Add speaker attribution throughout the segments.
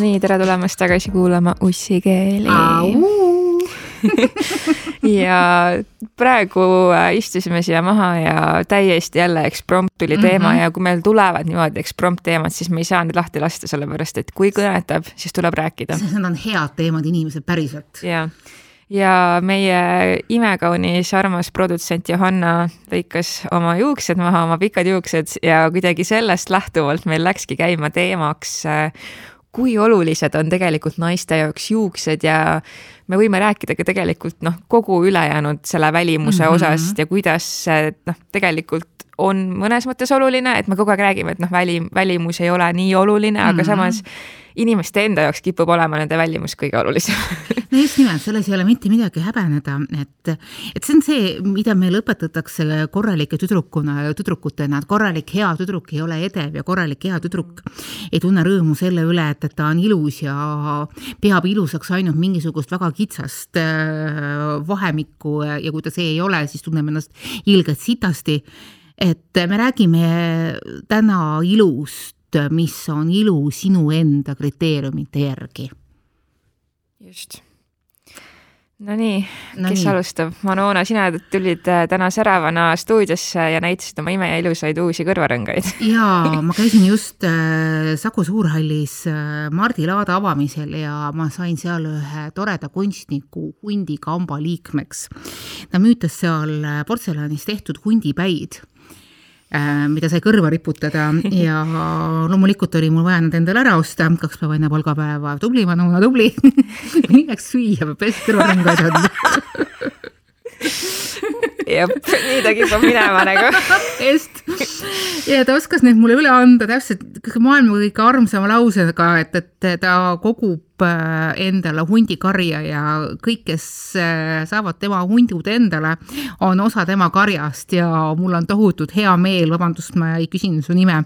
Speaker 1: nii, tere tulemast tagasi kuulama Ussikeeli. ja praegu äh, istusime siia maha ja täiesti jälle eksprompt tuli teema mm -hmm. ja kui meil tulevad niimoodi eksprompt teemad, siis me ei saa neid lahti lasta, sellepärast et kui kõnetab, siis tuleb rääkida.
Speaker 2: Need on head teemad, inimesed, päriselt.
Speaker 1: jah ja meie imekaunis armas produtsent Johanna lõikas oma juuksed maha, oma pikad juuksed ja kuidagi sellest lähtuvalt meil läkski käima teemaks äh, kui olulised on tegelikult naiste jaoks juuksed ja me võime rääkida ka tegelikult noh, kogu ülejäänud selle välimuse mm -hmm. osast ja kuidas noh, tegelikult on mõnes mõttes oluline, et me kogu aeg räägime, et noh, väli, välimus ei ole nii oluline mm, -hmm. aga mhm. samas inimeste enda jaoks kipub olema nende välimus kõige olulisem
Speaker 2: no just nimelt, selles ei ole mitte midagi häbeneda, et, et see on see, mida meile õpetatakse korralike tüdrukuna ja tüdrukutena, et korralik hea tüdruk ei ole edev ja korralik hea tüdruk ei tunne rõõmu selle üle, et, et ta on ilus ja peab ilusaks ainult mingisugust väga kitsast äh, vahemikku ja kui ta see ei ole, siis tunneb ennast ilgelt sitasti. et me räägime täna ilust, mis on ilu sinu enda kriteeriumite järgi.
Speaker 1: just Nonii no, kes nii. alustab? Manona, sina tulid äh, täna säravana stuudiosse ja näitasid oma imeilusaid uusi kõrvarõngaid.
Speaker 2: jaa, ma käisin just äh, Saku Suurhallis äh, Mardi laada avamisel ja ma sain seal ühe toreda kunstniku hundikamba liikmeks. ta müütas seal portselanist tehtud hundipäid Äh, mida sai kõrva riputada ja loomulikult oli mul vaja nad endale ära osta kaks päeva enne palgapäeva. tubli, Manuna, tubli milleks süüa, peab pest kõrvarõngaid andma
Speaker 1: jep, nii ta kipub minema nagu.
Speaker 2: just. ja ta oskas neid mulle üle anda täpselt maailma kõige armsama lausega, et, et ta kogub Äh, endale hundikarja ja kõik, kes äh, saavad tema hundud endale, on osa tema karjast ja mul on tohutult hea meel, vabandust, ma ei küsinud su nime,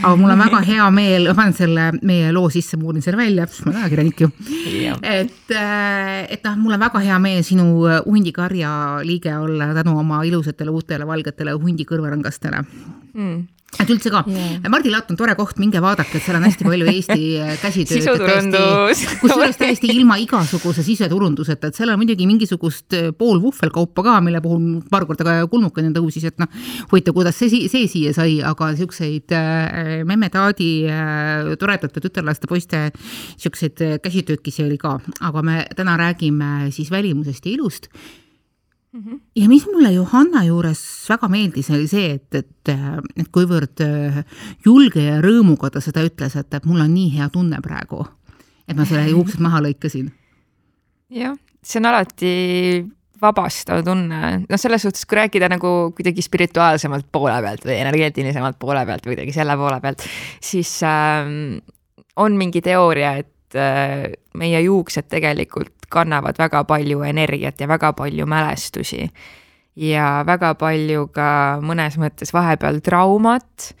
Speaker 2: aga mul on väga hea meel, ma panen selle meie loo sisse, ma uurin selle välja, sest ma olen ajakirjanik ju. et, äh, et noh, mul on väga hea meel sinu hundikarja liige olla tänu oma ilusatele uutele valgetele hundikõrvarõngastele mm et üldse ka yeah., Mardi laat on tore koht, minge vaadake, et seal on hästi palju Eesti äh, käsitööd. kusjuures täiesti ilma igasuguse siseturunduseta, et seal on muidugi mingisugust äh, pool vuhvelkaupa ka, mille puhul paar korda ka kulmukene tõusis, et noh, huvitav, kuidas see, see siia sai, aga siukseid äh, memme-taadi äh, toredate tütarlaste poiste siukseid äh, käsitöökisi oli ka, aga me täna räägime siis välimusest ja ilust Mm -hmm. ja mis mulle Johanna juures väga meeldis, oli see, et, et, et kuivõrd äh, julge ja rõõmuga ta seda ütles, et, et mul on nii hea tunne praegu, et ma selle juuksed maha lõikasin.
Speaker 1: jah, see on alati vabastav tunne, noh, selles suhtes, kui rääkida nagu kuidagi spirituaalsemalt poole pealt või energeetilisemalt poole pealt või kuidagi selle poole pealt, siis äh, on mingi teooria, et meie juuksed tegelikult kannavad väga palju energiat ja väga palju mälestusi. ja väga palju ka mõnes mõttes vahepeal traumat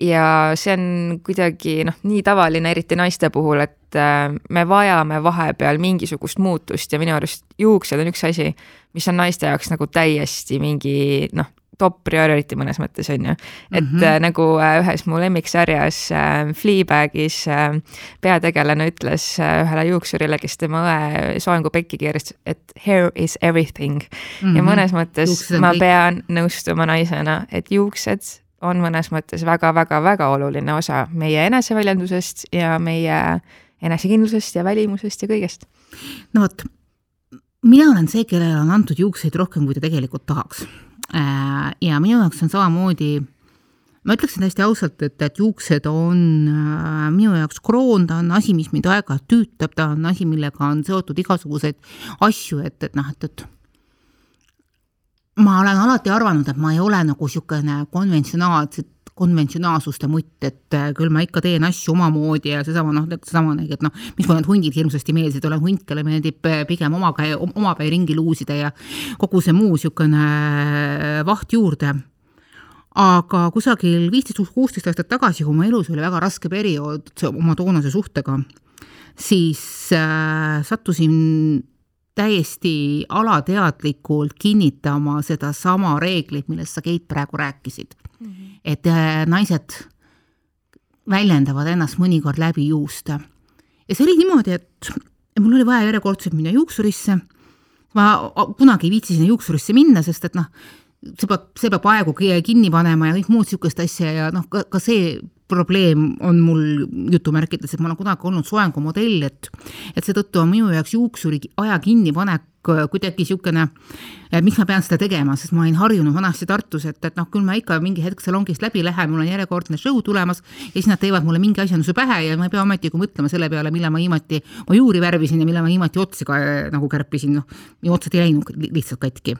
Speaker 1: ja see on kuidagi noh, nii tavaline, eriti naiste puhul, et äh, me vajame vahepeal mingisugust muutust ja minu arust juuksed on üks asi, mis on naiste jaoks nagu täiesti mingi noh, top priority mõnes mõttes on ju. et mm -hmm. nagu äh, ühes mu lemmiksarjas äh, Fleabagis peategelane ütles ühele juuksurile, kes tema õe soengu pekki keeras, et hair is everything mm. -hmm. ja mhm. mõnes mõttes ma kõik. pean nõustuma naisena, et juuksed on mõnes mõttes väga-väga-väga oluline osa meie eneseväljendusest ja meie enesekindlusest ja välimusest ja kõigest.
Speaker 2: no vot, mina olen see, kellele on antud juukseid rohkem, kui ta tegelikult tahaks ja minu jaoks on samamoodi, ma ütleksin täiesti ausalt, et, et juuksed on äh, minu jaoks kroon, ta on asi, mis mind aeg-ajalt tüütab, ta on asi, millega on seotud igasuguseid asju, et, et noh, et, et ma olen alati arvanud, et ma ei ole nagu niisugune konventsionaalset konventsionaalsuste mutt, et äh, küll ma ikka teen asju omamoodi ja seesama noh, seesama, et noh, mis mulle need hundid hirmsasti meeldisid, olen hunt, kellele meeldib äh, pigem omapäi, omapäi ringi luusida ja kogu see muu niisugune äh, vaht juurde. Aga kusagil viisteist, kuusteist aastat tagasi, kui mu elus oli väga raske periood oma toonase suhtega, siis äh, sattusin täiesti alateadlikult kinnitama sedasama reeglit, millest sa, Keit, praegu rääkisid mm. -hmm. et äh, naised väljendavad ennast mõnikord läbi juuste ja see oli niimoodi, et mul oli vaja järjekordselt minna juuksurisse. ma kunagi ei viitsi sinna juuksurisse minna, sest et noh, see peab, see peab aegu kinni panema ja kõik muud niisugust asja ja noh, ka, ka see probleem on mul jutumärkides, et ma olen kunagi olnud soengumodell, et et seetõttu on minu jaoks juuksuri aja kinnipanek kuidagi niisugune, miks ma pean seda tegema, sest ma olin harjunud vanasti Tartus, et, et noh, küll ma ikka mingi hetk salongist läbi lähen, mul on järjekordne show tulemas ja siis nad teevad mulle mingi asjanduse pähe ja ma ei pea ometigi mõtlema selle peale, millal ma viimati ma juuri värvisin ja millal ma viimati otsi ka nagu kärpisin, noh, otsad ei läinud lihtsalt katki.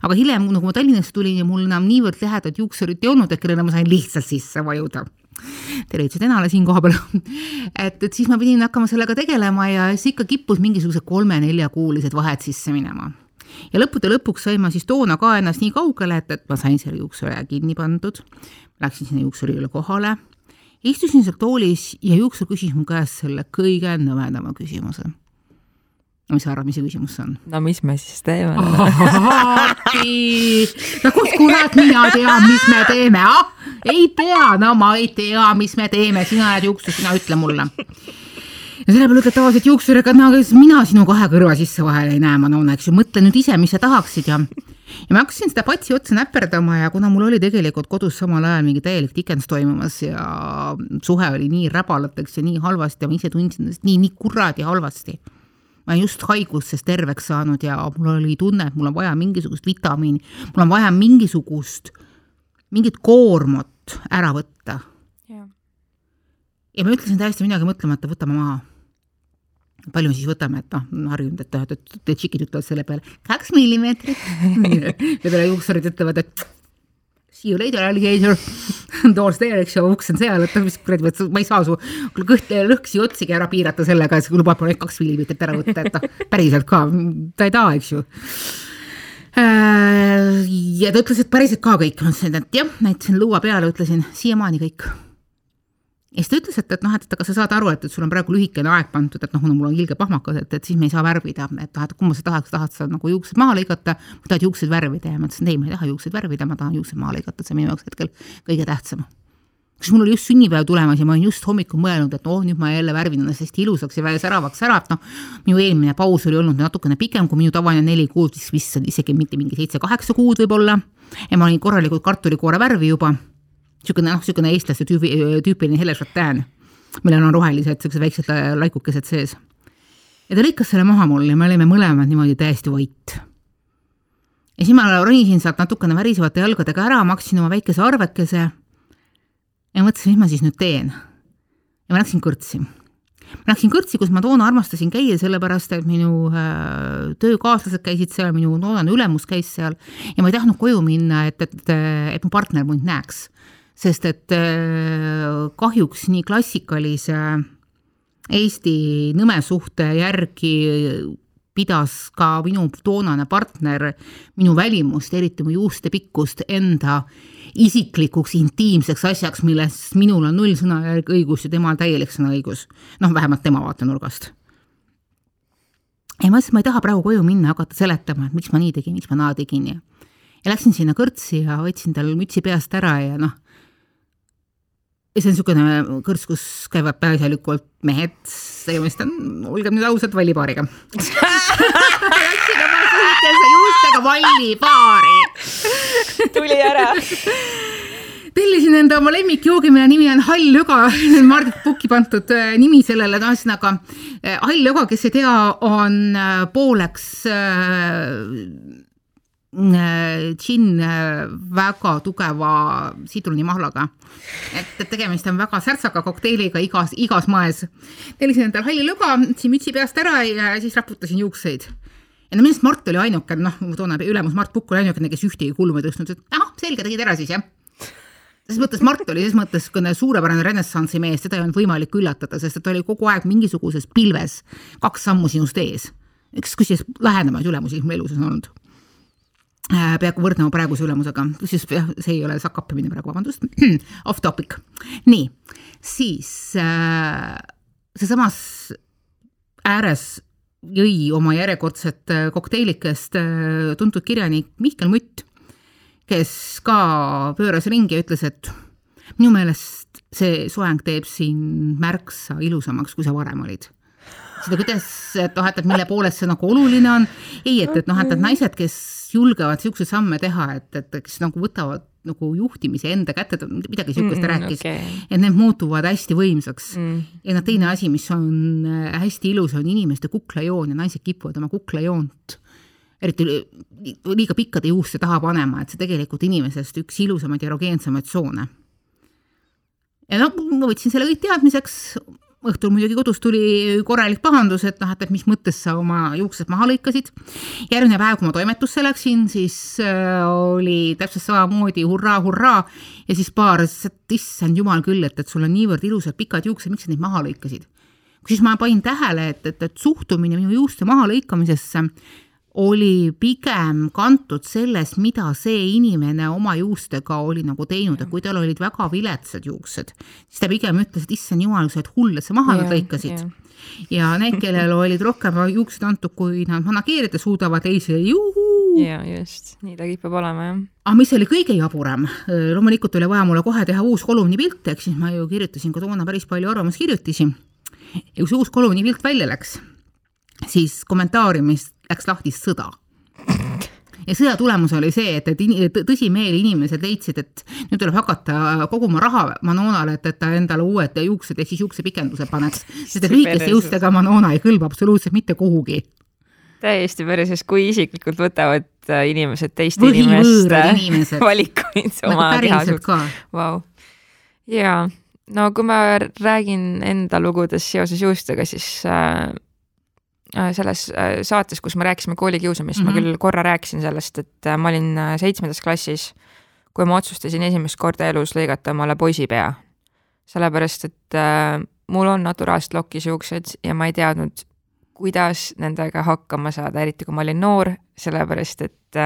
Speaker 2: Aga hiljem, nagu ma Tallinnasse tulin ja mul enam niivõrd lähedalt juuksurit ei olnud, et kellele ma sain lihtsalt sisse vajuda tervitused Enale siin kohapeal et, et siis ma pidin hakkama sellega tegelema ja siis ikka kippus mingisugused kolme-neljakuulised vahed sisse minema. ja lõppude lõpuks sain ma siis toona ka ennast nii kaugele, et, et ma sain selle juuksuri kinni pandud, läksin sinna juuksuri juurde kohale, istusin seal toolis ja juuksur küsis mu käest selle kõige nõmedama küsimuse no mis sa arvad, mis see küsimus on?
Speaker 1: no mis me siis teeme
Speaker 2: no kust kurat mina tean, mis me teeme, ah? ei tea, no ma ei tea, mis me teeme, sina oled juuksur, sina ütle mulle. ja selle peale ütled tavaliselt juuksuriga, et no mina sinu kahe kõrva sisse vahele ei näe, ma noon, eks ju, mõtle nüüd ise, mis sa tahaksid ja ja ma hakkasin seda patsi otsa näperdama ja kuna mul oli tegelikult kodus samal ajal mingi täielik tikendus toimumas ja suhe oli nii räbalateks ja nii halvasti ja ma ise tundsin ennast nii, nii kuradi halvasti ma just haigustest terveks saanud ja mul oli tunne, et mul on vaja mingisugust vitamiini, mul on vaja mingisugust, mingit koormat ära võtta. ja ma ütlesin täiesti midagi mõtlemata, võtame maha. palju me siis võtame, et noh, harjunud, et, et, et tšikid ütlevad selle peale kaks millimeetrit ja peale juuksurid ütlevad, et see you later alligator, doors there, eks ju, uks on seal, et mis kuradi, ma ei saa su kõht, lõhksi otsigi ära piirata sellega, et lubad mul ainult kaks millimeetrit ära võtta, et noh, päriselt ka, ta ei taha, eks ju. Äh, ja ta ütles, et päriselt ka kõik, ma ütlesin, et jah, näitasin lõua peale, ütlesin siiamaani kõik ja siis ta ütles, et, et noh, et aga sa saad aru, et, et sul on praegu lühikene aeg pandud, et noh, kuna mul on ilge pahmakas, et, et siis me ei saa värvida, et noh, et kumma sa tahad, tahad sa nagu juuksed maha lõigata tahad juukseid värvida. Ja ma ütlesin, ei, ma ei taha juukseid värvida, ma tahan juuksed maha lõigata, see on minu jaoks hetkel kõige tähtsam. kas mul oli just sünnipäev tulemas ja ma olin just hommikul mõelnud, et oh, nüüd ma jälle värvin ennast hästi ilusaks ja säravaks ära, et noh, minu eelmine paus oli olnud natukene pikem kui minu tavaline neli kuud, siis vist isegi mitte mingi seitse-kaheksa kuud võib-olla. Ja ma olin korralikult kartulikoore värvi juba niisugune noh, niisugune eestlaste tüübi, tüüpiline hele šatään, millel on rohelised niisugused väiksed laikukesed sees. ja ta lõikas selle maha mul ja me olime mõlemad niimoodi täiesti vait. ja siis ma ronisin sealt natukene värisevate jalgadega ära, maksin oma väikese arvekese ja mõtlesin, mis ma siis nüüd teen. ja ma läksin kõrtsi ma läksin kõrtsi, kus ma toona armastasin käia, sellepärast et minu äh, töökaaslased käisid seal, minu toonane ülemus käis seal ja ma ei tahtnud koju minna, et, et, et mu partner mind näeks sest et äh, kahjuks nii klassikalise Eesti nõmesuhte järgi pidas ka minu toonane partner minu välimust, eriti mu juuste pikkust enda isiklikuks intiimseks asjaks, milles minul on null sõnajärg õigus ja temal täielik sõnaõigus. noh, vähemalt tema vaatenurgast. ja ma ütlesin, ma ei taha praegu koju minna, hakata seletama, et miks ma nii tegin, miks ma naa tegin ja ja läksin sinna kõrtsi ja võtsin tal mütsi peast ära ja noh, ja see on niisugune kõrts, kus käivad peaasjalikult mehed, tegemist on, olgem nüüd ausad, vallipaariga. Juustega vallipaari.
Speaker 1: Tuli ära.
Speaker 2: Tellisin enda oma lemmikjoogi, mille nimi on hall löga, Mardit Pukki pandud äh, nimi sellele, no ühesõnaga äh, hall löga, kes ei tea, on äh, pooleks džinn äh, väga tugeva sidrunimahlaga. et, et tegemist on väga särtsaka kokteiliga igas, igas moes. tellisin endale halli lõga, võtsin mütsi peast ära ja siis raputasin juukseid. ja no minu arust Mart oli ainuke, noh, mu toonane ülemus Mart Pukk oli ainukene, kes ühtegi kulmu ei tõstnud, et ahah, selge, tegid ära siis, jah selles mõttes Mart oli selles mõttes suurepärane renessansi mees, teda ei olnud võimalik üllatada, sest et ta oli kogu aeg mingisuguses pilves kaks sammu sinust ees. üks kusjuures lähedamaid ülemusi mu elus on olnud Äh, peaaegu võrdne praeguse ülemusega, kusjuures jah, see ei ole sakappimine praegu, vabandust, off topic. nii, siis äh, seesamas ääres jõi oma järjekordset äh, kokteilikest äh, tuntud kirjanik Mihkel Mutt, kes ka pööras ringi ja ütles, et minu meelest see soeng teeb sind märksa ilusamaks, kui sa varem olid seda, kuidas, et noh, et, et mille poolest see nagu oluline on. ei, et, et noh, et, et naised, kes julgevad niisuguseid samme teha, et, et kes nagu võtavad nagu juhtimise enda kätte, midagi niisugust ta mm, rääkis okay., et need muutuvad hästi võimsaks mm.. ja noh, teine asi, mis on äh, hästi ilus, on inimeste kuklajoon ja naised kipuvad oma kuklajoont eriti liiga pikkade juuste taha panema, et see tegelikult inimesest üks ilusamaid ja erogeensemaid tsoone. ja noh, ma võtsin selle kõik teadmiseks, õhtul muidugi kodus tuli korralik pahandus, et noh, et, et mis mõttes sa oma juuksed maha lõikasid. järgmine päev, kui ma toimetusse läksin, siis äh, oli täpselt samamoodi hurraa, hurraa ja siis paar, et issand jumal küll, et, et sul on niivõrd ilusad pikad juuksed, miks sa neid maha lõikasid? siis ma panin tähele, et, et, et suhtumine minu juuste mahalõikamisesse oli pigem kantud sellest, mida see inimene oma juustega oli nagu teinud, et kui tal olid väga viletsad juuksed, siis ta pigem ütles, et issand jumal, sa oled hull, et sa maha yeah, lõikasid ja need, kellel olid rohkem juuksed antud, kui nad manageerida suudavad, teisele juhuu.
Speaker 1: ja just, nii ta kipub olema jah.
Speaker 2: aga mis oli kõige jaburam, loomulikult oli vaja mulle kohe teha uus kolumnipilt, ehk siis ma ju kirjutasin ka toona päris palju arvamuskirjutisi. ja kui see uus kolumnipilt välja läks, siis kommentaariumis läks lahti sõda ja sõja tulemus oli see, et, et tõsimeeli inimesed leidsid, et nüüd tuleb hakata koguma raha Manonale, et, et ta endale uued juuksed ehk siis juuksepikenduse paneks, sest et lühikeste juustega Manona ei kõlba absoluutselt mitte kuhugi.
Speaker 1: täiesti päris, sest kui isiklikult võtavad äh, inimesed teiste inimeste inimesed. valikuid nagu oma keha suhtes. Vau. jaa, no kui ma räägin enda lugudes seoses juustega, siis äh, Äh, selles äh, saates, kus me rääkisime koolikiusamisest mm, -hmm. ma mhm. küll korra rääkisin sellest, et äh, ma olin seitsmendas klassis, kui ma otsustasin esimest korda elus lõigata omale poisipea. sellepärast, et mul on naturaalsed lokisjuuksed ja ma ei teadnud, kuidas nendega hakkama saada, eriti kui ma olin noor, sellepärast et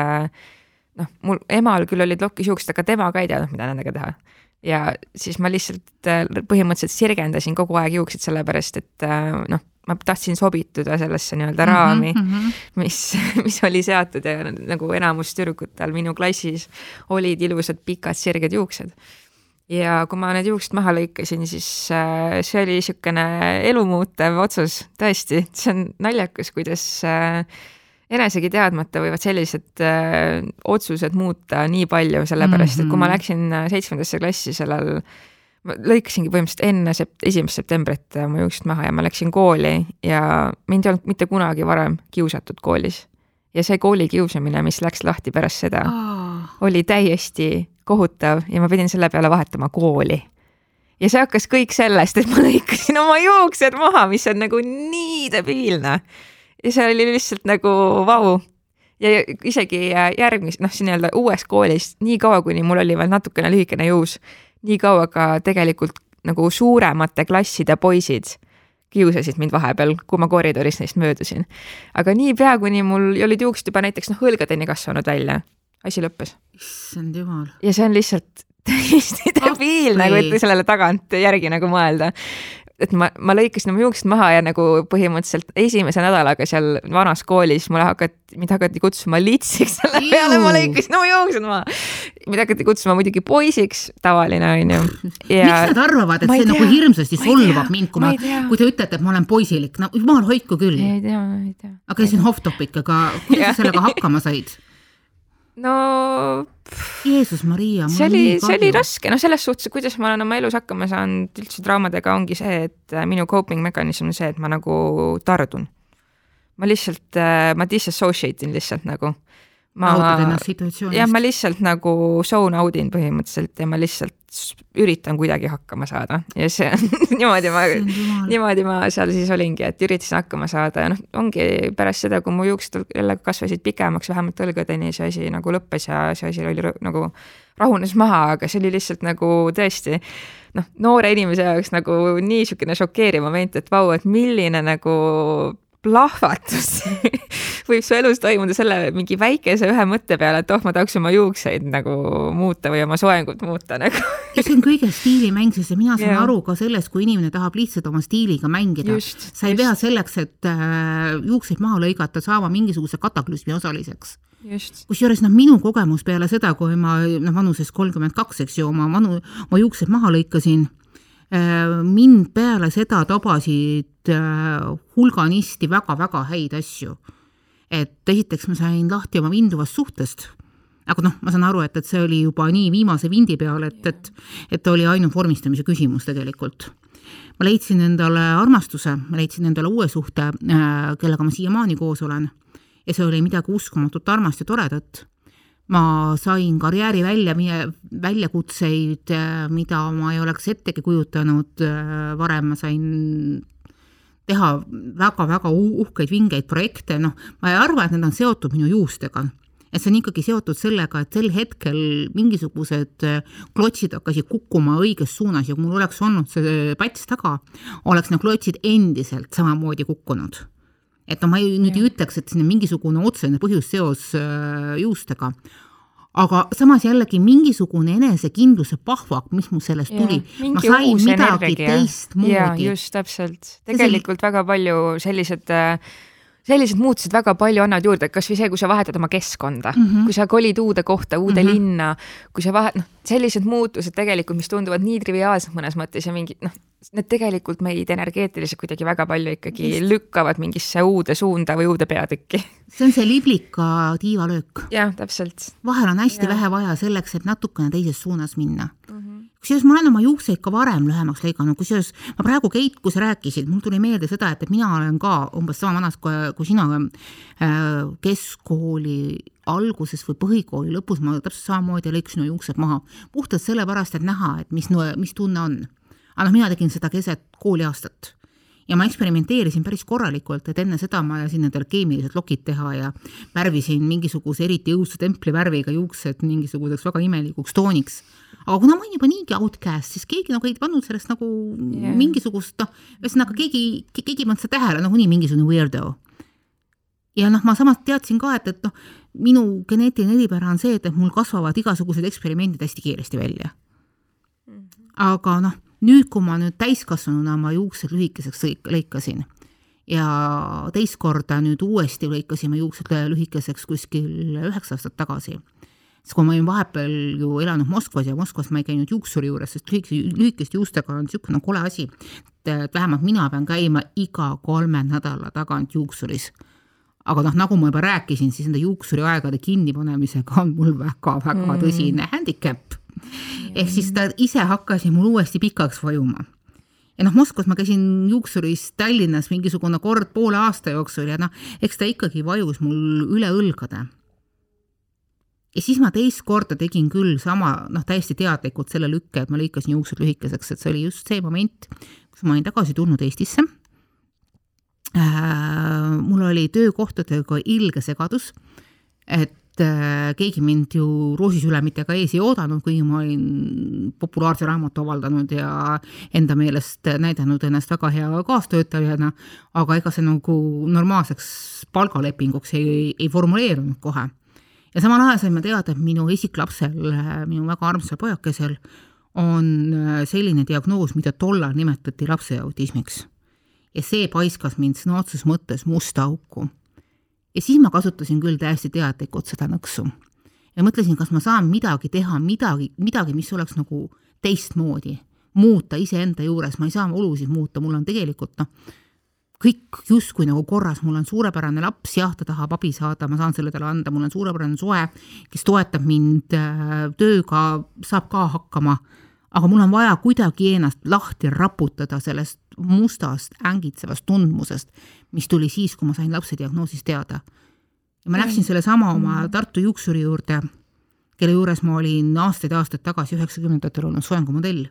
Speaker 1: noh, mul emal küll olid lokisjuuksed, aga tema ka ei teadnud, mida nendega teha ja siis ma lihtsalt põhimõtteliselt sirgendasin kogu aeg juukseid, sellepärast et noh, ma tahtsin sobituda sellesse nii-öelda raami mm, -hmm. mis, mis oli seatud ja nagu enamus tüdrukutel minu klassis olid ilusad pikad sirged juuksed. ja kui ma need juuksed maha lõikasin, siis äh, see oli niisugune elumuutev otsus, tõesti, see on naljakas, kuidas äh, enesegi teadmata võivad sellised äh, otsused muuta nii palju, sellepärast mm -hmm. et kui ma mhm. läksin seitsmendasse klassi sellel ma lõikasingi põhimõtteliselt enne sept-, esimest septembrit oma juuksed maha ja ma läksin kooli ja mind ei olnud mitte kunagi varem kiusatud koolis. ja see koolikiusamine, mis läks lahti pärast seda oh., oli täiesti kohutav ja ma pidin selle peale vahetama kooli. ja see hakkas kõik sellest, et ma lõikasin oma juuksed maha, mis on nagu nii debiilne. ja see oli lihtsalt nagu vau ja isegi järgmis-, noh, siin nii-öelda uues koolis, nii kaua, kuni mul oli veel natukene lühikene juus nii kaua ka tegelikult nagu suuremate klasside poisid kiusasid mind vahepeal, kui ma koridoris neist möödusin. aga niipea, kuni mul olid juuksed juba näiteks noh, õlgadeni kasvanud välja, asi lõppes.
Speaker 2: issand jumal.
Speaker 1: ja see on lihtsalt täiesti debiilne, kui sellele tagantjärgi nagu mõelda et ma, ma lõikasin oma juuksed maha ja nagu põhimõtteliselt esimese nädalaga seal vanas koolis mulle hakati, mind hakati kutsuma litsiks, selle peale ma lõikasin oma juuksed maha. mind hakati kutsuma muidugi poisiks, tavaline on ju
Speaker 2: ja.... miks nad arvavad, et see tea. nagu hirmsasti solvab mind, kui ma, kui te ütlete, et ma olen poisilik, no jumal hoidku küll.
Speaker 1: ei tea, ei tea.
Speaker 2: aga käisin off-topic, aga kuidas sa sellega hakkama said?
Speaker 1: No
Speaker 2: Jeesus Maria.
Speaker 1: see oli, see oli raske, noh, selles suhtes, kuidas ma olen oma elus hakkama saanud üldse traumadega, ongi see, et äh, minu coping mekanism on see, et ma nagu tardun. ma lihtsalt, äh, ma disassociate in lihtsalt nagu
Speaker 2: ma,
Speaker 1: jah, ma lihtsalt nagu zone out in põhimõtteliselt ja ma lihtsalt üritan kuidagi hakkama saada. Ja see niimoodi ma, niimoodi ma seal siis olingi, et üritasin hakkama saada ja noh, ongi pärast seda, kui mu juuksed jälle kasvasid pikemaks, vähemalt õlgadeni, see asi nagu lõppes ja see asi oli nagu rahunes maha, aga see oli lihtsalt nagu tõesti noh, noore inimese jaoks nagu nii niisugune šokeeriv moment, et vau, et milline nagu plahvatus võib su elus toimuda selle mingi väikese ühe mõtte peale, et oh, ma tahaks oma juukseid nagu muuta või oma soengut muuta nagu
Speaker 2: see on kõige stiilimäng, sest mina saan yeah. aru ka sellest, kui inimene tahab lihtsalt oma stiiliga mängida. sa ei just. pea selleks, et äh, juukseid maha lõigata, saama mingisuguse kataklüsmi osaliseks kusjuures noh, minu kogemus peale seda, kui ma noh, vanuses kolmkümmend kaks, eks ju, oma vanu, oma juuksed maha lõikasin mind peale seda tabasid hulganisti väga-väga häid asju. et esiteks ma sain lahti oma vinduvast suhtest aga noh, ma saan aru, et, et see oli juba nii viimase vindi peal, et, et, et oli ainult vormistamise küsimus tegelikult. ma leidsin endale armastuse, ma leidsin endale uue suhte, äh, kellega ma siiamaani koos olen ja see oli midagi uskumatult armast ja toredat. Ma sain karjääri välja, väljakutseid, äh, mida ma ei oleks ettegi kujutanud äh, varem, ma sain teha väga-väga uhkeid vingeid projekte, noh, ma ei arva, et need on seotud minu juustega. Et see on ikkagi seotud sellega, et sel hetkel mingisugused äh, klotsid hakkasid kukkuma õiges suunas ja kui mul oleks olnud see pats taga, oleks need klotsid endiselt samamoodi kukkunud. Et no ma ei, nüüd ei ütleks, et siin on mingisugune otsene põhjusseos äh, juustega, aga samas jällegi mingisugune enesekindluse pahvak, mis mul sellest tuli, ma sain midagi teistmoodi.
Speaker 1: just täpselt, tegelikult see... väga palju sellised äh, sellised muutused väga palju annavad juurde, kasvõi see, kui sa vahetad oma keskkonda mm, -hmm. kui sa kolid uude kohta, uude mm -hmm. linna, kui sa vahet-, noh, sellised muutused tegelikult, mis tunduvad nii triviaalsed mõnes mõttes ja mingid noh, need tegelikult meid energeetiliselt kuidagi väga palju ikkagi Just. lükkavad mingisse uude suunda või uude peatükki.
Speaker 2: see on see liblika tiivalöök.
Speaker 1: jah, täpselt.
Speaker 2: vahel on hästi ja. vähe vaja selleks, et natukene teises suunas minna mm. -hmm kusjuures ma olen oma juukseid ka varem lühemaks lõiganud, kusjuures ma praegu, Keit, kui sa rääkisid, mul tuli meelde seda, et, et mina olen ka umbes sama vanas kui, kui sina äh, keskkooli alguses või põhikooli lõpus ma täpselt samamoodi lõikasin juuksed maha, puhtalt sellepärast, et näha, et mis, mis tunne on. Aga noh, mina tegin seda keset kooliaastat ja ma eksperimenteerisin päris korralikult, et enne seda ma lasin endale keemilised lokid teha ja värvisin mingisuguse eriti õudse templivärviga juuksed mingisuguseks väga imelikuks tooniks. aga kuna ma olin juba niigi outcast, siis keegi nagu ei pannud sellest nagu yeah. mingisugust noh, ühesõnaga keegi, keegi ei pannud seda tähele, nagunii mingisugune weirdo. ja noh, ma samas teadsin ka, et, et noh, minu geneetiline eripära on see, et, et mul kasvavad igasugused eksperimendid hästi kiiresti välja. Mhm. aga noh nüüd, kui ma nüüd täiskasvanuna oma juuksed lühikeseks lõikasin. Ja teist korda nüüd uuesti lõikasime juuksed lühikeseks kuskil üheksa aastat tagasi, siis kui ma olin vahepeal ju elanud Moskvas ja Moskvas ma ei käinud juuksuri juures, sest lühikese, lühikeste juustega on niisugune kole asi, et vähemalt mina pean käima iga kolme nädala tagant juuksuris. Aga noh, nagu ma juba rääkisin, siis nende juuksuriaegade kinnipanemisega on mul väga-väga mm. tõsine handicap ehk siis ta ise hakkas mul uuesti pikaks vajuma. ja noh, Moskvas ma käisin juuksuris Tallinnas mingisugune kord poole aasta jooksul ja noh, eks ta ikkagi vajus mul üle õlgade. ja siis ma teist korda tegin küll sama, noh, täiesti teadlikult selle lükke, et ma lõikasin juuksed lühikeseks, et see oli just see moment, kus ma olin tagasi tulnud Eestisse äh,. mul oli töökohtadega ilge segadus, et et äh, keegi mind ju roosisülemitega ees ei oodanud, kuigi ma olin populaarse raamatu avaldanud ja enda meelest näidanud ennast väga hea kaastöötajana, aga ega see nagu normaalseks palgalepinguks ei, ei formuleerunud kohe. ja samal ajal sain ma teada, et minu esiklapsel, minu väga armsal pojakesel on äh, selline diagnoos, mida tollal nimetati lapse autismiks. ja see paiskas mind sõna otseses mõttes musta auku ja siis ma kasutasin küll täiesti teadlikult seda nõksu. ja mõtlesin, kas ma saan midagi teha, midagi, midagi, mis oleks nagu teistmoodi, muuta iseenda juures, ma ei saa olusid muuta, mul on tegelikult noh, kõik justkui nagu korras, mul on suurepärane laps, jah, ta tahab abi saada, ma saan selle talle anda, mul on suurepärane soe, kes toetab mind äh, tööga, saab ka hakkama, aga mul on vaja kuidagi ennast lahti raputada sellest mustast ängitsevast tundmusest, mis tuli siis, kui ma sain lapse diagnoosist teada. ja ma läksin sellesama oma mm. Tartu juuksuri juurde, kelle juures ma olin aastaid-aastaid tagasi, üheksakümnendatel olnud soengumodell,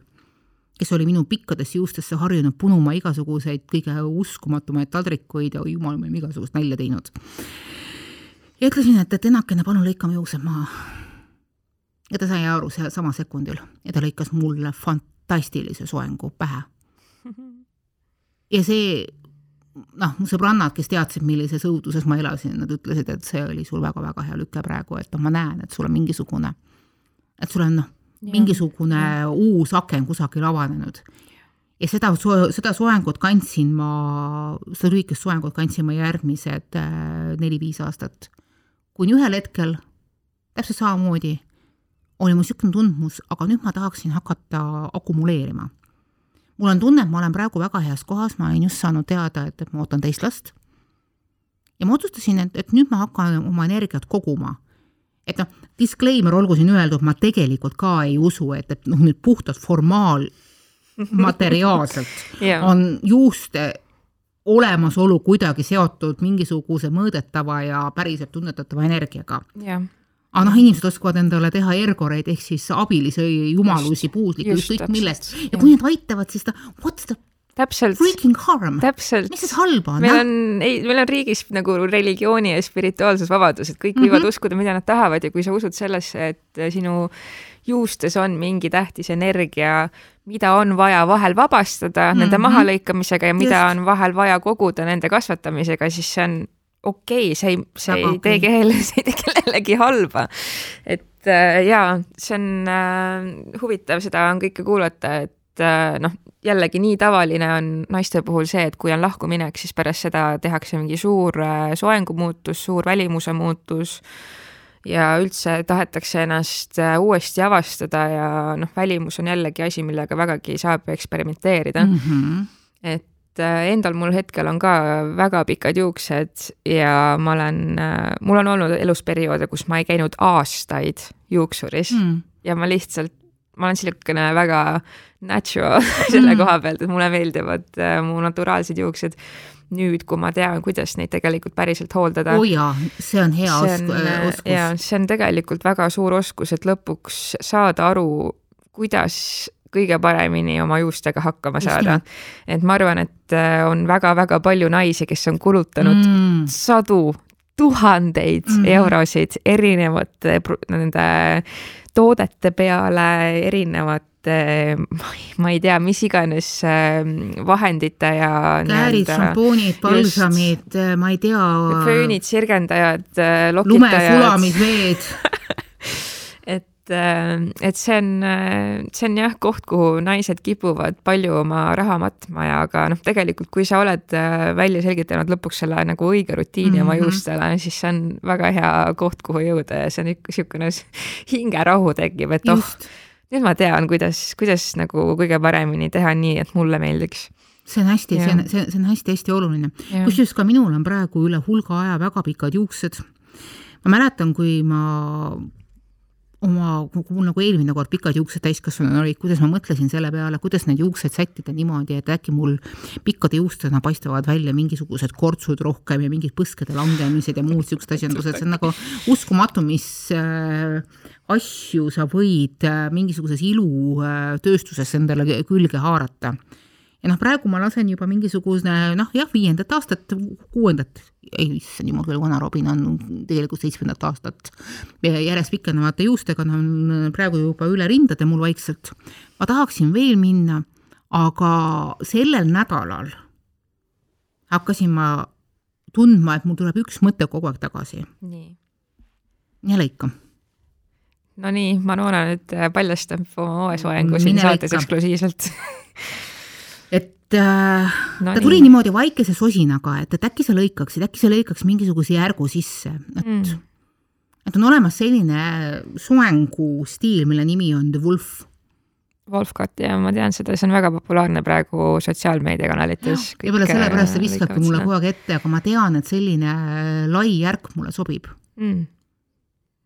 Speaker 2: kes oli minu pikkadesse juustesse harjunud punuma igasuguseid kõige uskumatumaid taldrikuid ja jumal, me oleme igasugust nalja teinud. ja ütlesin, et, et ennakene, palun lõikame juuksed maha. Ja ta sai aru sama sekundil ja ta lõikas mulle fantastilise soengu pähe ja see noh, mu sõbrannad, kes teadsid, millises õuduses ma elasin, nad ütlesid, et see oli sul väga-väga hea lüke praegu, et noh, ma näen, et sul on mingisugune, et sul on noh, mingisugune ja. uus aken kusagil avanenud. ja seda, seda soengut kandsin ma, seda lühikest soengut kandsin ma järgmised äh, neli-viis aastat. kuni ühel hetkel täpselt samamoodi oli mul niisugune tundmus, aga nüüd ma tahaksin hakata akumuleerima mul on tunne, et ma olen praegu väga heas kohas, ma olen just saanud teada, et, et ma ootan teist last. ja ma otsustasin, et, et nüüd ma hakkan oma energiat koguma. et noh, disclaimer olgu siin öeldud, ma tegelikult ka ei usu, et, et noh, nüüd puhtalt formaal materiaalselt
Speaker 1: Jaa.
Speaker 2: on juuste olemasolu kuidagi seotud mingisuguse mõõdetava ja päriselt tunnetatava energiaga.
Speaker 1: jah,
Speaker 2: aga noh, inimesed oskavad endale teha ergoreid ehk siis abilisi jumalusi, puuslikke,
Speaker 1: just,
Speaker 2: ükskõik millest. ja kui need aitavad, siis ta, what's the
Speaker 1: täpselt,
Speaker 2: freaking harm?
Speaker 1: täpselt.
Speaker 2: mis siis halba on?
Speaker 1: meil on, ei, meil on riigis nagu religiooni ja spirituaalsusvabadus, et kõik võivad mm -hmm. uskuda, mida nad tahavad ja kui sa usud sellesse, et sinu juustes on mingi tähtis energia, mida on vaja vahel vabastada mm -hmm. nende mahalõikamisega ja mida
Speaker 2: Just.
Speaker 1: on vahel vaja koguda nende kasvatamisega, siis see on okei okay,, see ei, see
Speaker 2: Väga
Speaker 1: ei tee kellele, see ei tee kellelegi halba. et äh, jaa, see on äh, huvitav seda on kõike kuulata, et äh, noh, jällegi nii tavaline on naiste puhul see, et kui on lahkuminek, siis pärast seda tehakse mingi suur äh, soengumuutus, suur välimuse muutus ja üldse tahetakse ennast äh, uuesti avastada ja noh, välimus on jällegi asi, millega vägagi saab eksperimenteerida mm.
Speaker 2: -hmm.
Speaker 1: et äh, endal mul hetkel on ka väga pikad juuksed ja ma olen, mul on olnud elus perioode, kus ma ei käinud aastaid juuksuris
Speaker 2: Mm.
Speaker 1: ja ma lihtsalt, ma olen niisugune väga natural selle
Speaker 2: Mm.
Speaker 1: koha pealt, et mulle meeldivad äh, mu naturaalsed juuksed. nüüd, kui ma tean, kuidas neid tegelikult päriselt hooldada
Speaker 2: oo oh jaa, see on hea
Speaker 1: see on,
Speaker 2: osk- oskus.
Speaker 1: ja see on tegelikult väga suur oskus, et lõpuks saada aru, kuidas kõige paremini oma juustega hakkama saada. et ma arvan, et äh, on väga-väga palju naisi, kes on kulutanud
Speaker 2: mm.
Speaker 1: sadu, tuhandeid mm eurosid erinevate nende toodete peale, erinevate ma ei- tea, mis iganes äh, vahendite ja
Speaker 2: käärid, šampoonid, balsamid, ma ei tea.
Speaker 1: föönid, sirgendajad, lokitajad.
Speaker 2: lumesulamid, veed
Speaker 1: et, äh, et see on, see on jah, koht, kuhu naised kipuvad palju oma raha matma ja aga noh, tegelikult kui sa oled äh, välja selgitanud lõpuks selle nagu õige rutiini mm -hmm. oma
Speaker 2: Mhm.
Speaker 1: juustele, siis see on väga hea koht, kuhu jõuda ja see on ikka niisugune hingerahu tekib, et oh, nüüd ma tean, kuidas, kuidas nagu kõige paremini teha nii, et mulle meeldiks.
Speaker 2: see on hästi, see on, see see on hästi-hästi oluline. Kusjuures ka minul on praegu üle hulga aja väga pikad juuksed. ma mäletan, kui ma oma, mul nagu eelmine kord pikad juuksed täiskasvanuna olid, kuidas ma mõtlesin selle peale, kuidas neid juukseid sättida niimoodi, et äkki mul pikkade juustena paistavad välja mingisugused kortsud rohkem ja mingid põskede langemised ja muud siuksed asjandused, see on nagu uskumatu, mis äh, asju sa võid äh, mingisuguses ilutööstuses endale külge haarata ja noh, praegu ma lasen juba mingisugune noh, jah, viiendat aastat, kuuendat, ei issand jumal küll, vana Robin on tegelikult seitsmendat aastat järjest pikenevate juustega, ta on praegu juba üle rindade mul vaikselt. ma tahaksin veel minna, aga sellel nädalal hakkasin ma tundma, et mul tuleb üks mõte kogu aeg tagasi.
Speaker 1: nii.
Speaker 2: jälle ikka.
Speaker 1: Nonii, Manona nüüd paljastab oma moesoengu siin saates eksklusiivselt
Speaker 2: äh,
Speaker 1: no,
Speaker 2: ta tuli niimoodi vaikese sosinaga, et, et äkki sa lõikaksid, äkki sa lõikaks mingisuguse järgu sisse, et
Speaker 1: mm.
Speaker 2: et on olemas selline soengustiil, mille nimi on The Wolf.
Speaker 1: Wolfgat ja ma tean seda, see on väga populaarne praegu sotsiaalmeediakanalites.
Speaker 2: võib-olla sellepärast
Speaker 1: äh,
Speaker 2: see viskabki mulle kogu aeg ette, aga ma tean, et selline lai järk mulle sobib.
Speaker 1: mm.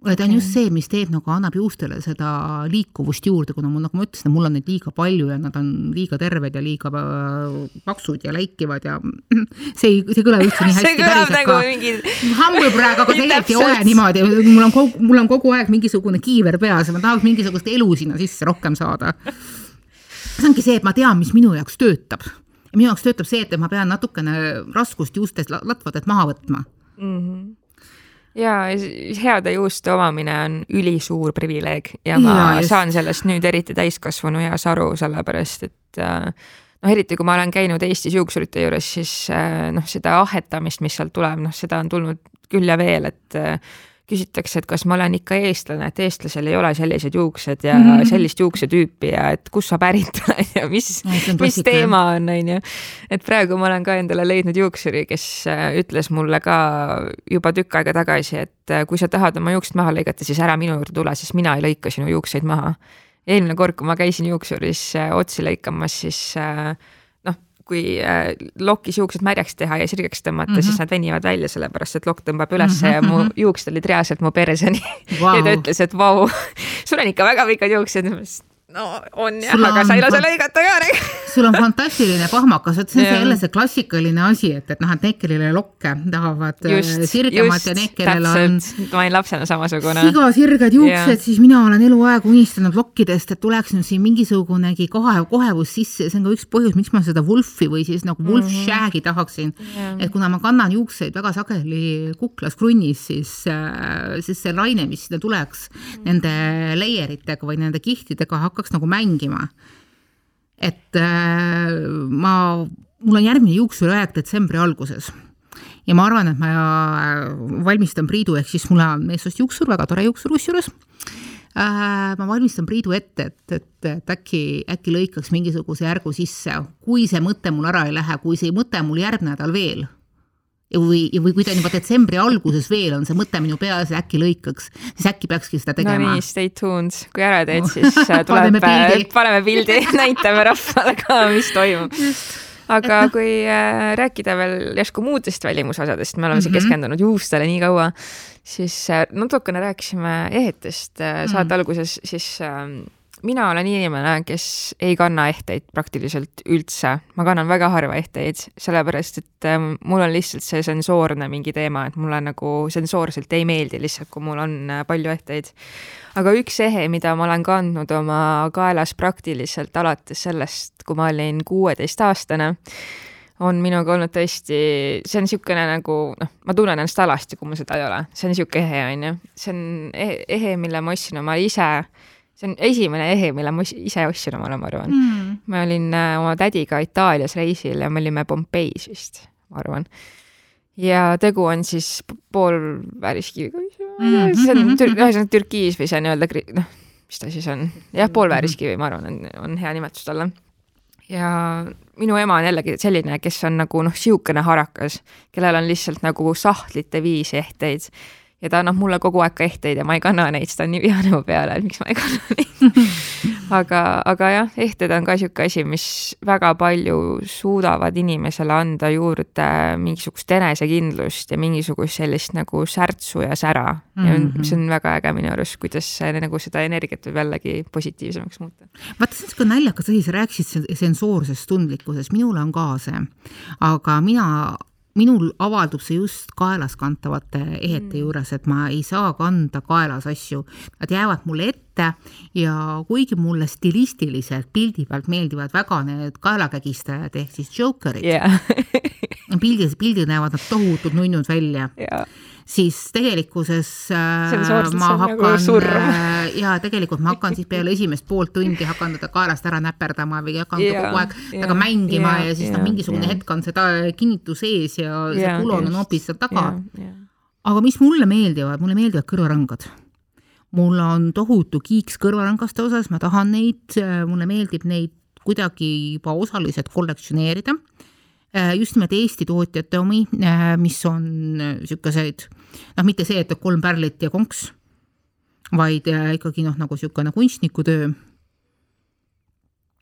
Speaker 2: Ta on just see, mis teeb nagu, annab juustele seda liikuvust juurde, kuna mul, nagu ma ütlesin, mul on neid liiga palju ja nad on liiga terved ja liiga äh, paksud ja läikivad ja see ei, see ei kõla üldse nii hästi päriselt
Speaker 1: nagu
Speaker 2: ka
Speaker 1: mingi
Speaker 2: humble praegu, aga tegelikult ei ole niimoodi, mul on kogu, mul on kogu aeg mingisugune kiiver peas ja ma tahaks mingisugust elu sinna sisse rohkem saada. see ongi see, et ma tean, mis minu jaoks töötab. ja minu jaoks töötab see, et ma pean natukene raskust juustest la- latvadelt maha võtma.
Speaker 1: mm. -hmm. Ja s- heade juuste omamine on ülisuur privileeg ja ma
Speaker 2: Jaa,
Speaker 1: ja,
Speaker 2: just.
Speaker 1: saan sellest nüüd eriti täiskasvanu eas aru, sellepärast et äh, noh, eriti kui ma olen käinud Eestis juuksurite juures, siis äh, noh, seda ahetamist, mis sealt tuleb, noh, seda on tulnud küll ja veel, et äh, küsitakse, et kas ma olen ikka eestlane, et eestlasel ei ole sellised juuksed ja mm. -hmm. sellist juuksetüüpi ja et kust sa pärit oled ja mis,
Speaker 2: on
Speaker 1: mis teema on, on ju. et praegu ma olen ka endale leidnud juuksuri, kes äh, ütles mulle ka juba tükk aega tagasi, et äh, kui sa tahad oma juuksed maha lõigata, siis ära minu juurde tule, sest mina ei lõika sinu juukseid maha. eelmine kord, kui ma käisin juuksuris äh, otsi lõikamas, siis äh, kui äh, lokis juuksed märjaks teha ja sirgeks tõmmata mm, -hmm. siis nad venivad välja, sellepärast et lokk tõmbab ülesse mm -hmm. ja mu mhm. juuksed olid reaalselt mu perseni wow. ja ta ütles, et vau, sul on ikka väga pikad juuksed no on jah, aga sa ei lase lõigata ka.
Speaker 2: sul on fantastiline pahmakas, vot see on jälle see klassikaline asi, et, et noh, et need, kellel lokke, tahavad äh, just, sirgemat ja need, kellel on.
Speaker 1: ma olin lapsena samasugune.
Speaker 2: siga sirged juuksed, siis mina olen eluaeg unistanud lokkidest, et tuleks nüüd siin mingisugunegi kohe, kohevus sisse ja see on ka üks põhjus, miks ma seda Wolfi või siis nagu Wolf mm -hmm. Shag'i tahaksin et kuna ma kannan juukseid väga sageli kuklas krunnis, siis, äh, siis see laine, mis sinna tuleks mm -hmm. nende layer itega või nende kihtidega hakkab hakkaks nagu mängima. et äh, ma, mul on järgmine juuksuriaeg detsembri alguses ja ma arvan, et ma äh, valmistan Priidu, ehk siis mul on meessoost juuksur, väga tore juuksur kusjuures äh,. ma valmistan Priidu ette, et, et, et äkki, äkki lõikaks mingisuguse järgu sisse, kui see mõte mul ära ei lähe, kui see mõte mul järgmine nädal veel või, või kui ta juba detsembri alguses veel on see mõte minu peas, äkki lõikaks, siis äkki peakski seda tegema.
Speaker 1: no nii, stay tuned, kui ära teed, siis äh, tuleb, paneme pildi, näitame rahvale ka, mis toimub aga et... kui äh, rääkida veel järsku muudest välimusosadest, me oleme mm -hmm. siin mhm. keskendunud juustele nii kaua, siis äh, natukene rääkisime ehetest äh, saate mm -hmm. alguses, siis äh, mina olen inimene, kes ei kanna ehteid praktiliselt üldse, ma kannan väga harva ehteid, sellepärast et ähm, mul on lihtsalt see sensoorne mingi teema, et mulle nagu sensoorselt ei meeldi lihtsalt, kui mul on äh, palju ehteid. aga üks ehe, mida ma olen kandnud oma kaelas praktiliselt alates sellest, kui ma olin kuueteistaastane, on minuga olnud tõesti, see on niisugune nagu noh, ma tunnen ennast alasti, kui mul seda ei ole, see on niisugune ehe, on ju. see on ehe, ehe, mille ma ostsin oma ise see on esimene ehe, mille ma ise ostsin omale, ma arvan. Mm.. ma olin äh, oma tädiga Itaalias reisil ja me olime Pompeis vist, ma arvan. ja tegu on siis poolvääriskiviga mm., see on ühesõnaga türkiis või see nii-öelda, noh, mis ta siis on, jah, poolvääriskivi, ma arvan, on, on hea nimetus talle. Ja minu ema on jällegi selline, kes on nagu noh, sihukene harakas, kellel on lihtsalt nagu sahtlite viisi ehteid ja ta annab mulle kogu aeg ka ehteid ja ma ei kanna neid, siis ta on nii vihane mu peale, et miks ma ei kanna neid aga, aga jah, ehted on ka sihuke asi, mis väga palju suudavad inimesele anda juurde mingisugust enesekindlust ja mingisugust sellist nagu särtsu ja sära mm. -hmm. ja mhm. see on väga äge minu arust, kuidas see nagu seda energiat võib jällegi positiivsemaks muuta.
Speaker 2: vaata, see on sihuke naljakas asi, sa rääkisid sensoorsest tundlikkusest, minul on ka see, aga mina minul avaldub see just kaelas kantavate ehete mm. juures, et ma ei saa kanda kaelas asju, nad jäävad mulle ette ja kuigi mulle stilistiliselt pildi pealt meeldivad väga need kaelakägistajad ehk siis jokerid yeah. pildis, pildil näevad nad tohutud nunnud välja yeah siis tegelikkuses äh, ma nagu hakkan nagu äh, ja tegelikult ma hakkan siis peale esimest poolt tundi hakkan teda kaelast ära näperdama või hakkan yeah, kogu aeg yeah, temaga mängima yeah, ja siis yeah, noh, mingisugune yeah. hetk on seda kinnitus ees ja yeah, see kulon on hoopis seal taga yeah,. Yeah. aga mis mulle meeldivad, mulle meeldivad kõrvarõngad mul on tohutu kiiks kõrvarõngaste osas, ma tahan neid, mulle meeldib neid kuidagi juba osaliselt kollektsioneerida just nimelt Eesti tootjate omi, äh, mis on niisuguseid noh, mitte see, et kolm pärlit ja konks, vaid äh, ikkagi noh, nagu niisugune kunstnikutöö.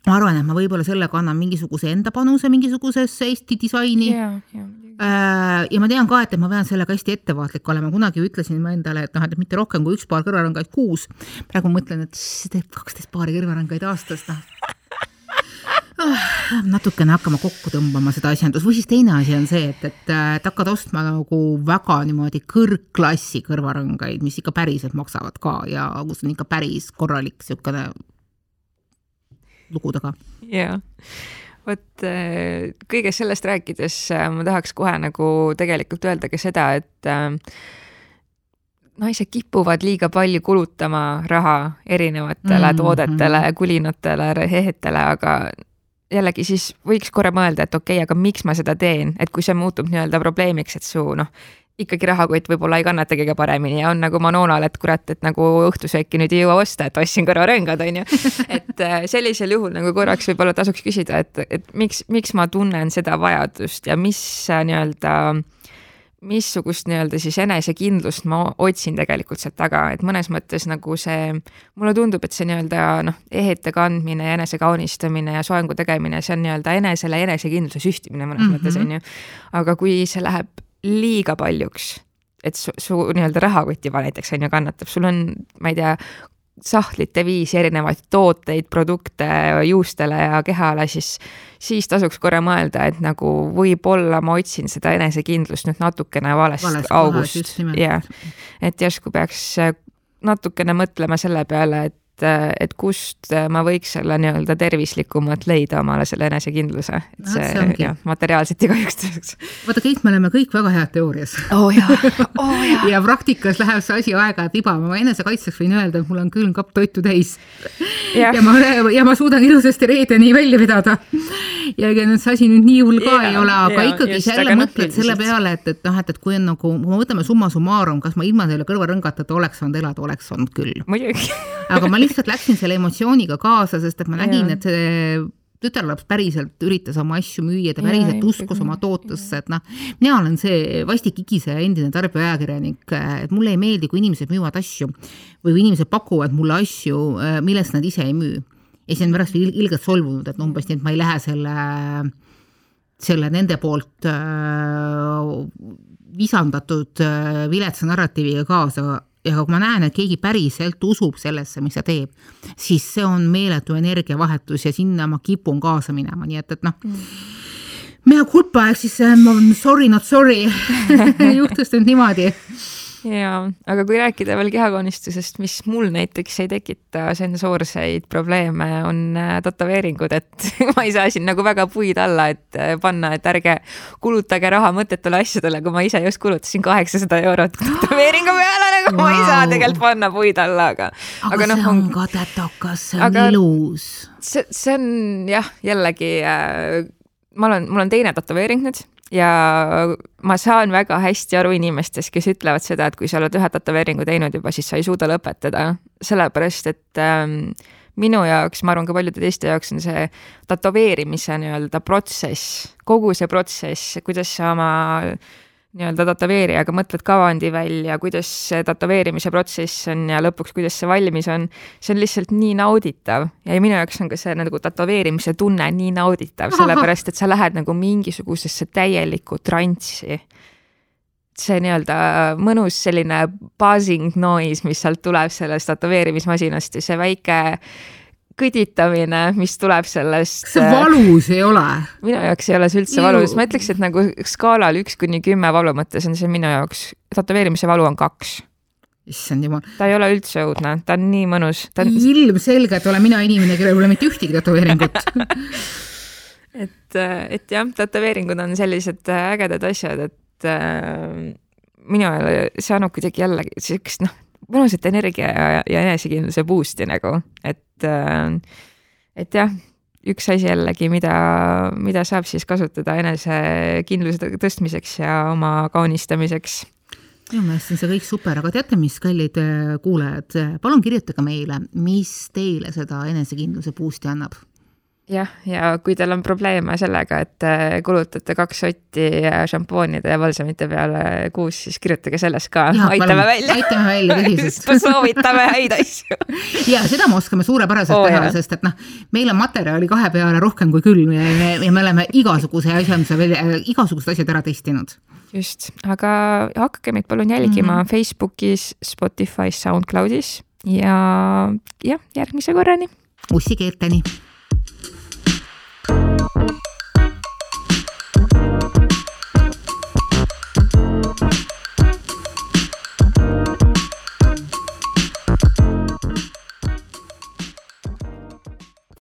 Speaker 2: ma arvan, et ma võib-olla sellega annan mingisuguse enda panuse mingisugusesse Eesti disaini yeah,. Yeah. ja ma tean ka, et, et ma pean sellega hästi ettevaatlik olema, kunagi ütlesin ma endale, et noh, et mitte rohkem kui üks paar kõrvarõngaid kuus. praegu mõtlen, et see teeb kaksteist paari kõrvarõngaid aastas, noh natukene hakkama kokku tõmbama seda asjandust või siis teine asi on see, et, et, et hakkad ostma nagu väga niimoodi kõrgklassi kõrvarõngaid, mis ikka päriselt maksavad ka ja kus on ikka päris korralik niisugune lugu taga.
Speaker 1: jaa vot äh, kõigest sellest rääkides äh, ma tahaks kohe nagu tegelikult öelda ka seda, et äh, naised kipuvad liiga palju kulutama raha erinevatele mm -hmm. toodetele, kulinatele, rehetele, aga jällegi siis võiks korra mõelda, et okei okay,, aga miks ma seda teen, et kui see muutub nii-öelda probleemiks, et su noh, ikkagi rahakott võib-olla ei kannata kõige paremini ja on nagu Manonal, et kurat, et nagu õhtusööki nüüd ei jõua osta, et ostsin kõrvarõngad, on ju. et äh, sellisel juhul nagu korraks võib-olla tasuks küsida, et, et miks, miks ma tunnen seda vajadust ja mis nii-öelda missugust nii-öelda siis enesekindlust ma otsin tegelikult sealt taga, et mõnes mõttes nagu see, mulle tundub, et see nii-öelda noh, ehete kandmine ja enese kaunistamine ja soengu tegemine, see on nii-öelda enesele enesekindluse süstimine mõnes mm -hmm. mõttes, on ju. aga kui see läheb liiga paljuks, et su, su nii-öelda rahakott juba näiteks on ju kannatab, sul on, ma ei tea, sahtlite viisi erinevaid tooteid, produkte juustele ja kehale, siis, siis tasuks korra mõelda, et nagu võib-olla ma otsin seda enesekindlust nüüd natukene valest, valest august, jah. et järsku peaks natukene mõtlema selle peale, et et, et kust ma võiks selle nii-öelda tervislikumalt leida omale selle enesekindluse, et no, see, see jah, materiaalselt ei kahjustaks.
Speaker 2: vaata, Keit, me oleme kõik väga head teoorias
Speaker 1: oh,. Oh,
Speaker 2: ja praktikas läheb see asi aeg-ajalt ibama, ma enesekaitseks võin öelda, et mul on külmkapp toitu täis. ja ma, ja ma suudan ilusasti reedeni välja vedada. ja ega nüüd see asi nüüd nii hull ka ja, ei ole, aga ja, ikkagi sa jälle mõtled selle peale, et, et noh, et, et kui on nagu, kui me võtame summa summarum, kas ma ilma selle kõrvarõngateta oleks saanud elada, oleks olnud küll.
Speaker 1: muidugi
Speaker 2: aga ma lihtsalt läksin selle emotsiooniga kaasa, sest et ma nägin, et see tütarlaps päriselt üritas oma asju müüa, ta päriselt ja, uskus oma tootesse, et noh, mina olen see vastik igiseja endine tarbijaajakirjanik, et mulle ei meeldi, kui inimesed müüvad asju või kui inimesed pakuvad mulle asju, millest nad ise ei müü. ja siis on pärast ilgelt solvunud, et umbes nii, et ma ei lähe selle, selle nende poolt äh, visandatud äh, viletsa narratiiviga kaasa ja kui ma näen, et keegi päriselt usub sellesse, mis ta teeb, siis see on meeletu energiavahetus ja sinna ma kipun kaasa minema, nii et, et noh mm., mea culpa ehk siis sorry not sorry. Juhtus nüüd niimoodi
Speaker 1: jaa, aga kui rääkida veel kehakoonistusest, mis mul näiteks ei tekita sensoorseid probleeme, on äh, tätoveeringud, et ma ei saa siin nagu väga puid alla, et äh, panna, et ärge kulutage raha mõttetule asjadele, kui ma ise just kulutasin kaheksasada eurot tätoveeringu peale, nagu wow. ma ei saa tegelikult panna puid alla, aga.
Speaker 2: aga, aga no, see on ka tätokas, see on aga ilus.
Speaker 1: see, see on jah, jällegi äh, ma olen, mul on teine tätoveering nüüd ja ma saan väga hästi aru inimestest, kes ütlevad seda, et kui sa oled ühe tätoveeringu teinud juba, siis sa ei suuda lõpetada, sellepärast et ähm, minu jaoks, ma arvan ka paljude teiste jaoks on see tätoveerimise nii-öelda protsess, kogu see protsess, kuidas sa oma nii-öelda tätoveerijaga mõtled kavandi välja, kuidas see tätoveerimise protsess on ja lõpuks, kuidas see valmis on, see on lihtsalt nii nauditav ja minu jaoks on ka see nagu tätoveerimise tunne nii nauditav, sellepärast et sa lähed nagu mingisugusesse täielikku transsi. see nii-öelda mõnus selline buzzing noise, mis sealt tuleb sellest tätoveerimismasinast ja see väike kõditamine, mis tuleb sellest.
Speaker 2: kas see valus ei ole?
Speaker 1: minu jaoks ei ole see üldse valus, ma ütleks, et nagu skaalal üks kuni kümme valu mõttes on see minu jaoks, tätoveerimise valu on kaks
Speaker 2: issand jumal.
Speaker 1: ta ei ole üldse õudne, ta on nii mõnus on....
Speaker 2: ilmselgelt olen mina inimene, kellel ei ole mitte ühtegi tätoveeringut
Speaker 1: et, et jah, tätoveeringud on sellised ägedad asjad, et äh, minu ajal see annab kuidagi jällegi siukest noh mõnusat energia ja, ja enesekindluse boost'i nagu, et, äh, et jah, üks asi jällegi, mida, mida saab siis kasutada enesekindluse tõstmiseks ja oma kaunistamiseks.
Speaker 2: Minu meelest on see kõik super, aga teate, mis, kallid äh, kuulajad, palun kirjutage meile, mis teile seda enesekindluse boost'i annab
Speaker 1: jah, ja kui teil on probleeme sellega, et kulutate kaks sotti šampoonide ja palsamite peale kuus, siis kirjutage sellest ka, aitame välja.
Speaker 2: aitame välja tõsiselt
Speaker 1: soovitame häid asju.
Speaker 2: ja seda me oskame suurepäraselt oh, teha, sest et noh, meil on materjali kahe peale rohkem kui külm ja me, ja me oleme igasuguse asjanduse veel, igasugused asjad ära testinud.
Speaker 1: just, aga hakake meid palun jälgima mm -hmm. Facebookis, Spotify's, SoundCloudis ja jah, järgmise korrani.
Speaker 2: ussikeelteni Thank you.